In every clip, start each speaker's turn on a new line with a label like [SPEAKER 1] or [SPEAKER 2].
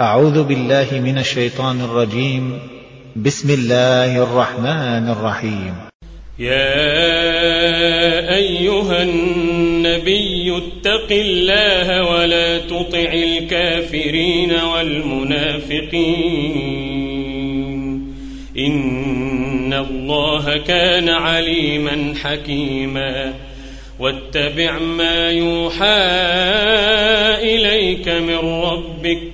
[SPEAKER 1] أعوذ بالله من الشيطان الرجيم. بسم الله الرحمن الرحيم.
[SPEAKER 2] يا أيها النبي اتق الله ولا تطع الكافرين والمنافقين. إن الله كان عليما حكيما. واتبع ما يوحى إليك من ربك.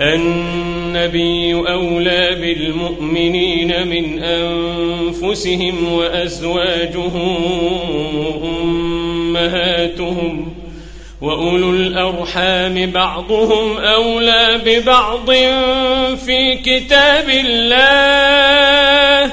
[SPEAKER 2] النبي أولى بالمؤمنين من أنفسهم وأزواجه أمهاتهم وأولو الأرحام بعضهم أولى ببعض في كتاب الله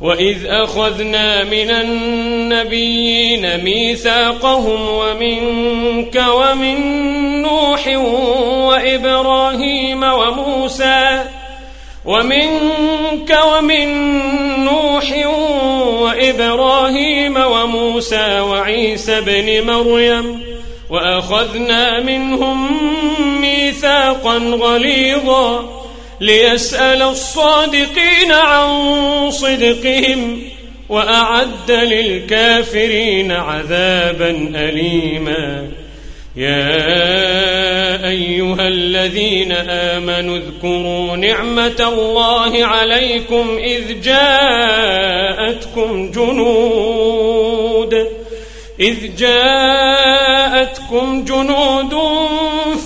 [SPEAKER 2] وإذ أخذنا من النبيين ميثاقهم ومنك ومن نوح وإبراهيم وموسى ومنك ومن نوح وإبراهيم وموسى وعيسى بن مريم وأخذنا منهم ميثاقا غليظا ليسأل الصادقين عن صدقهم وأعد للكافرين عذابا أليما. يا أيها الذين آمنوا اذكروا نعمة الله عليكم إذ جاءتكم جنود. إذ جاءتكم جنود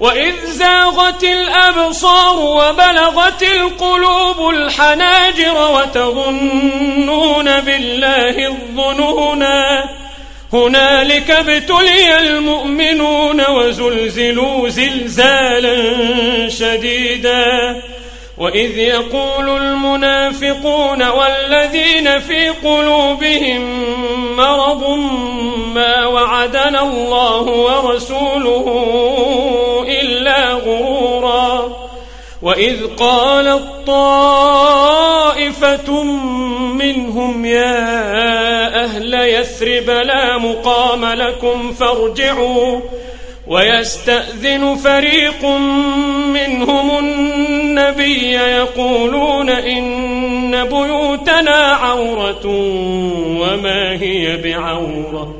[SPEAKER 2] وإذ زاغت الأبصار وبلغت القلوب الحناجر وتظنون بالله الظنونا هنالك ابتلي المؤمنون وزلزلوا زلزالا شديدا. وإذ يقول المنافقون والذين في قلوبهم مرض ما وعدنا الله ورسوله غرورا وإذ قالت طائفة منهم يا أهل يثرب لا مقام لكم فارجعوا ويستأذن فريق منهم النبي يقولون إن بيوتنا عورة وما هي بعورة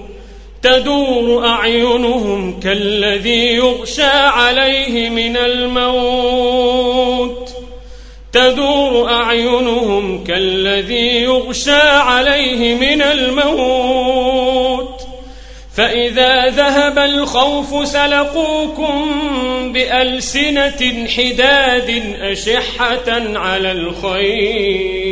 [SPEAKER 2] تدور أعينهم كالذي يغشى عليه من الموت. تدور أعينهم كالذي يغشى عليه من الموت. فإذا ذهب الخوف سلقوكم بألسنة حداد أشحة على الخير.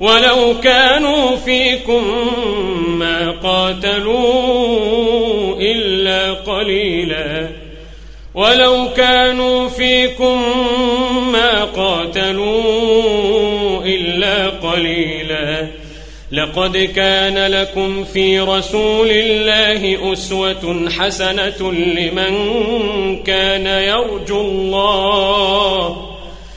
[SPEAKER 2] ولو كانوا فيكم ما قاتلوا إلا قليلا. ولو كانوا فيكم ما قاتلوا إلا قليلا. لقد كان لكم في رسول الله أسوة حسنة لمن كان يرجو الله.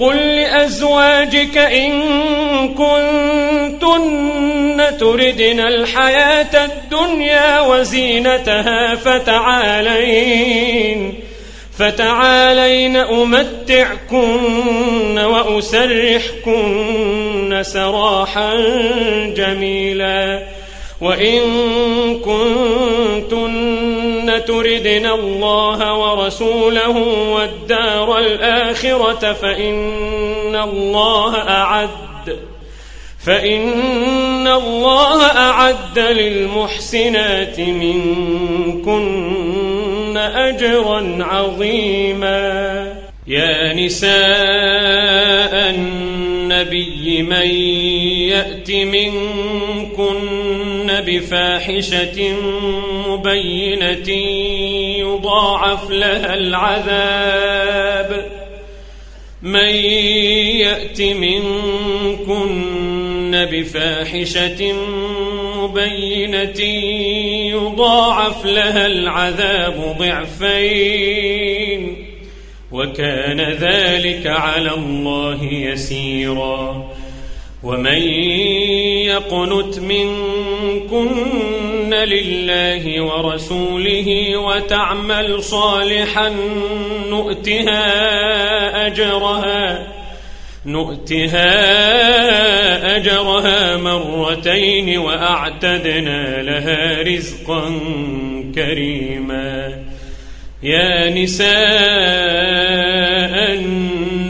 [SPEAKER 2] قل لأزواجك إن كنتن تردن الحياة الدنيا وزينتها فتعالين فتعالين أمتعكن وأسرحكن سراحا جميلا وإن كنتن تردن الله ورسوله والدار الآخرة فإن الله أعد فإن الله أعد للمحسنات منكن أجرا عظيما. يا نساء النبي من يأت منكن بفاحشة مبينة يضاعف لها العذاب. من يأت منكن بفاحشة مبينة يضاعف لها العذاب ضعفين. وكان ذلك على الله يسيرا. ومن يقنت منكن لله ورسوله وتعمل صالحا نؤتها أجرها نؤتها أجرها مرتين وأعتدنا لها رزقا كريما. يا نساء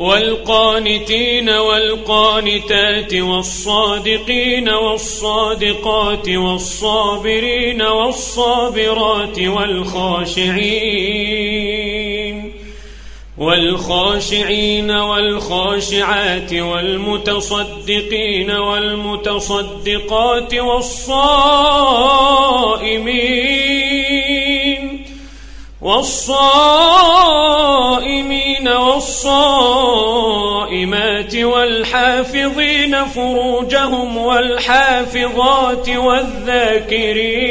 [SPEAKER 2] والقانتين والقانتات والصادقين والصادقات والصابرين والصابرات والخاشعين والخاشعين والخاشعات والمتصدقين والمتصدقات والصائمين والصائمين والصائمات والحافظين فروجهم والحافظات والذاكرين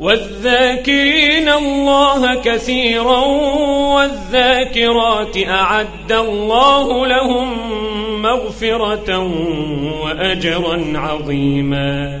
[SPEAKER 2] والذاكرين الله كثيرا والذاكرات أعد الله لهم مغفرة وأجرا عظيما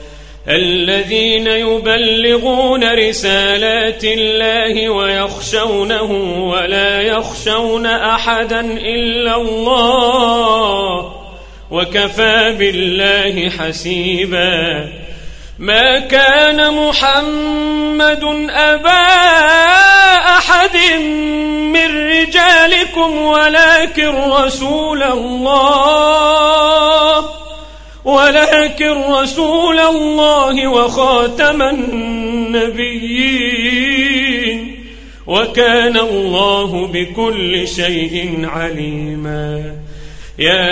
[SPEAKER 2] الذين يبلغون رسالات الله ويخشونه ولا يخشون أحدا إلا الله وكفى بالله حسيبا. ما كان محمد أبا أحد من رجالكم ولكن رسول الله ولكن رسول الله وخاتم النبيين وكان الله بكل شيء عليما. يا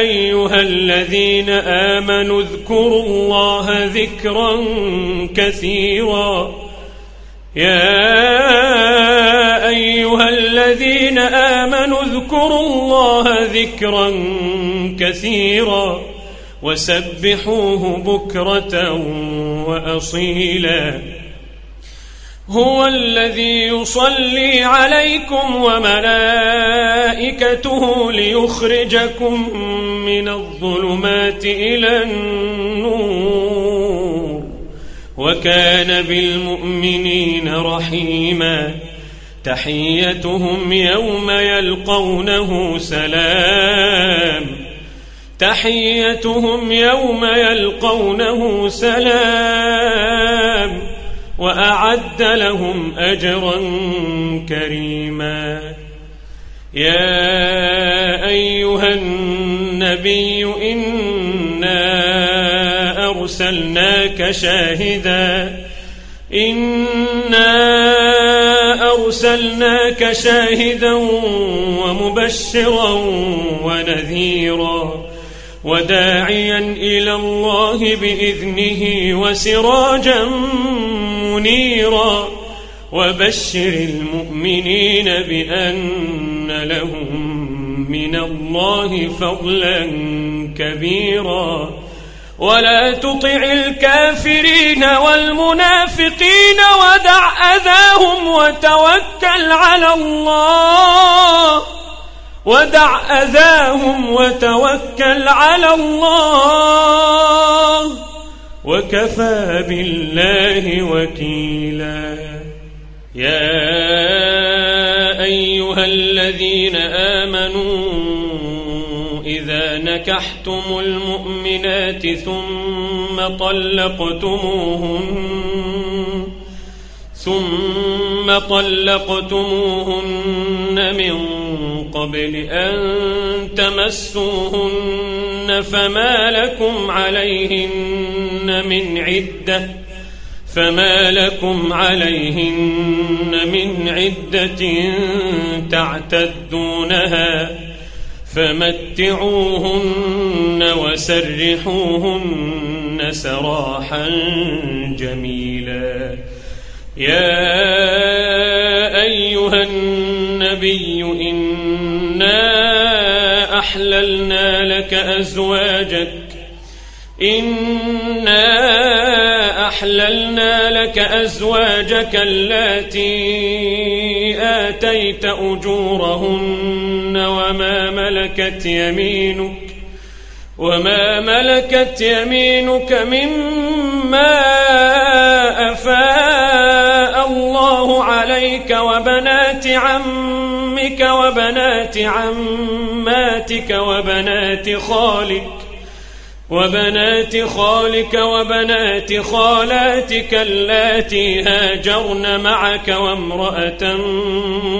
[SPEAKER 2] أيها الذين آمنوا اذكروا الله ذكرا كثيرا. يا أيها الذين آمنوا الله ذكرا كثيرا وسبحوه بكرة وأصيلا. هو الذي يصلي عليكم وملائكته ليخرجكم من الظلمات إلى النور. وكان بالمؤمنين رحيما. تحيتهم يوم يلقونه سلام. تحيتهم يوم يلقونه سلام. وأعد لهم أجرا كريما. يا أيها النبي إنا أرسلناك شاهدا. إنا أرسلناك شاهدا ومبشرا ونذيرا وداعيا إلى الله بإذنه وسراجا منيرا وبشر المؤمنين بأن لهم من الله فضلا كبيرا ولا تطع الكافرين والمنافقين ودع أذاهم وتوكل على الله. ودع أذاهم وتوكل على الله. وكفى بالله وكيلا. يا أيها الذين آمنوا إذا نكحتم المؤمنات ثم طلقتموهن ثم طلقتموهن من قبل أن تمسوهن فما لكم عليهن من عدة فما لكم عليهن من عدة تعتدونها. فمتعوهن وسرحوهن سراحا جميلا. يا أيها النبي إنا أحللنا لك أزواجك. إنا أحللنا لك أزواجك اللاتي آتيت أجورهن وما ملكت يمينك وما ملكت يمينك مما أفاء الله عليك وبنات عمك وبنات عماتك وبنات خالك وبنات خالك وبنات خالاتك اللاتي هاجرن معك وامرأة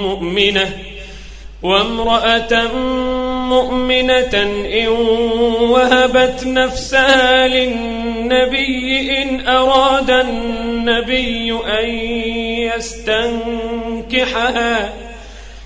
[SPEAKER 2] مؤمنة وامرأة مؤمنة إن وهبت نفسها للنبي إن أراد النبي أن يستنكحها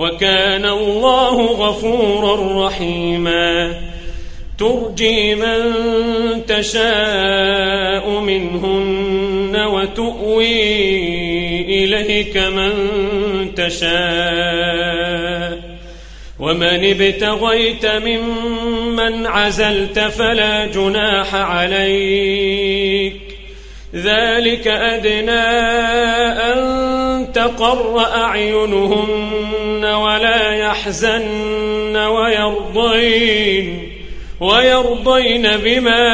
[SPEAKER 2] وكان الله غفورا رحيما. ترجي من تشاء منهن وتؤوي إليك من تشاء. ومن ابتغيت ممن عزلت فلا جناح عليك. ذلك أدنى أن تقر أعينهن ولا يحزن ويرضين ويرضين بما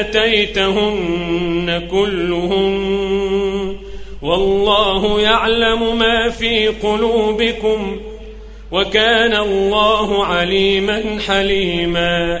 [SPEAKER 2] آتيتهن كلهن والله يعلم ما في قلوبكم وكان الله عليما حليما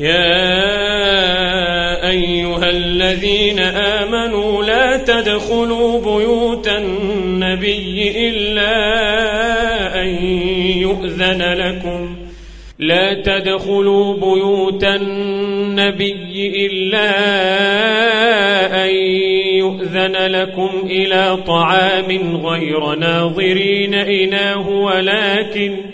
[SPEAKER 2] يا أيها الذين آمنوا لا تدخلوا بيوت النبي إلا أن يؤذن لكم. لا تدخلوا بيوت النبي إلا أن يؤذن لكم إلى طعام غير ناظرين إناه ولكن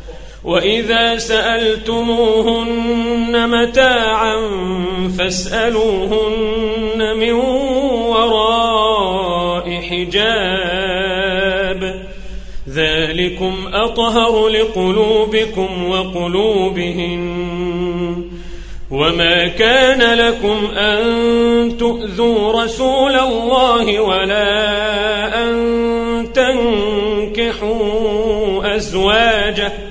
[SPEAKER 2] وإذا سألتموهن متاعا فاسألوهن من وراء حجاب. ذلكم أطهر لقلوبكم وقلوبهن. وما كان لكم أن تؤذوا رسول الله ولا أن تنكحوا أزواجه.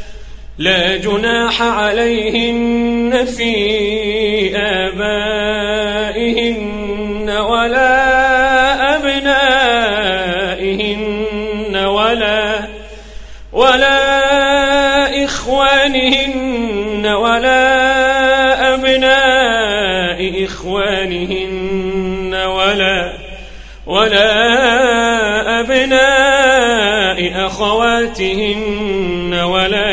[SPEAKER 2] لا جناح عليهن في آبائهن ولا أبنائهن ولا ولا إخوانهن ولا أبناء إخوانهن ولا ولا أبناء أخواتهن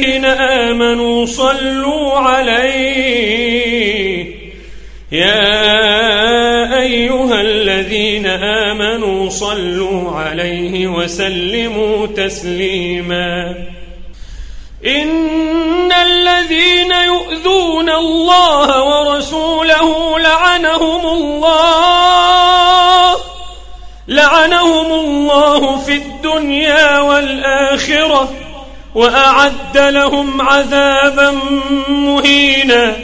[SPEAKER 2] الذين آمنوا صلوا عليه. يا أيها الذين آمنوا صلوا عليه وسلموا تسليما. إن الذين يؤذون الله ورسوله لعنهم الله لعنهم الله في الدنيا والآخرة. وأعد لهم عذابا مهينا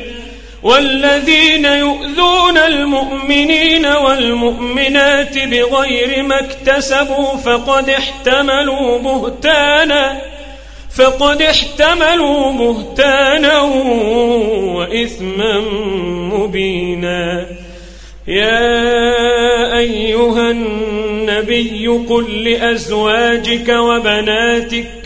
[SPEAKER 2] والذين يؤذون المؤمنين والمؤمنات بغير ما اكتسبوا فقد احتملوا بهتانا فقد احتملوا بهتانا وإثما مبينا يا أيها النبي قل لأزواجك وبناتك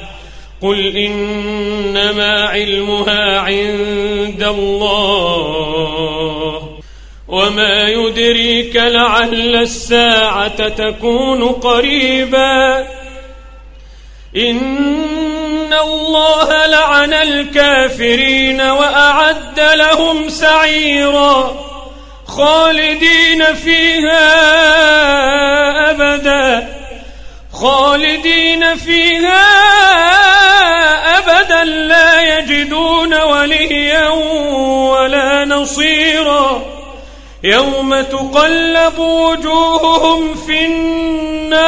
[SPEAKER 2] قل إنما علمها عند الله وما يدريك لعل الساعة تكون قريبا إن الله لعن الكافرين وأعد لهم سعيرا خالدين فيها أبدا خالدين فيها نصيرا يوم تقلب وجوههم في النار.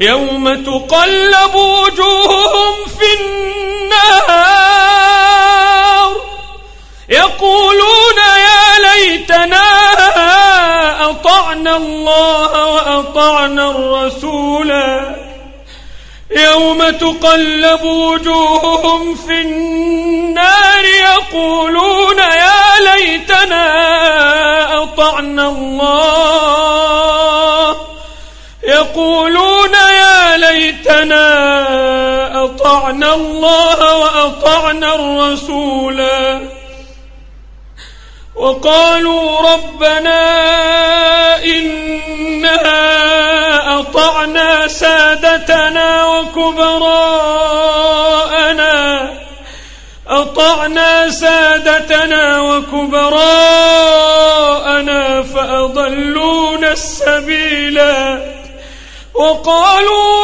[SPEAKER 2] يوم تقلب وجوههم في النار. يقولون يا ليتنا أطعنا الله وأطعنا الرسولا. يوم تقلب وجوههم في النار يقولون يا ليتنا أطعنا الله. يقولون يا ليتنا أطعنا الله وأطعنا الرسولا وقالوا ربنا إنا سادتنا وكبراءنا أطعنا سادتنا وكبراءنا فأضلونا السبيلا. وقالوا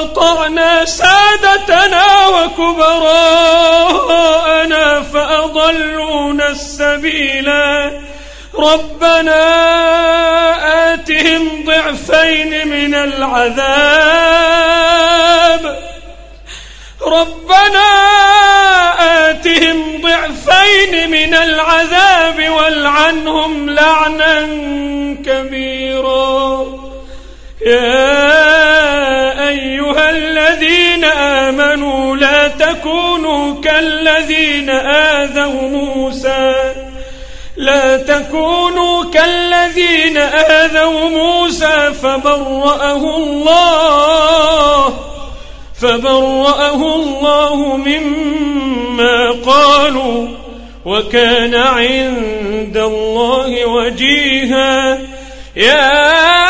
[SPEAKER 2] أطعنا سادتنا وكبراءنا فأضلونا السبيلا ربنا آتهم ضعفين من العذاب. ربنا آتهم ضعفين من العذاب والعنهم لعنا كبيرا. يا الذين آمنوا لا تكونوا كالذين آذوا موسى. لا تكونوا كالذين آذوا موسى فبرأه الله فبرأه الله مما قالوا وكان عند الله وجيها. يا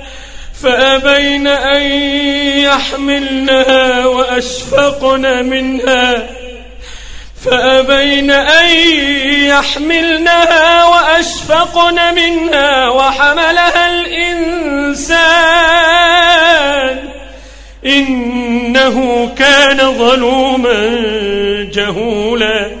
[SPEAKER 2] فأبين أن يحملنها وأشفقن منها. فأبين أن يحملنها وأشفقن منها وحملها الإنسان. إنه كان ظلوما جهولا.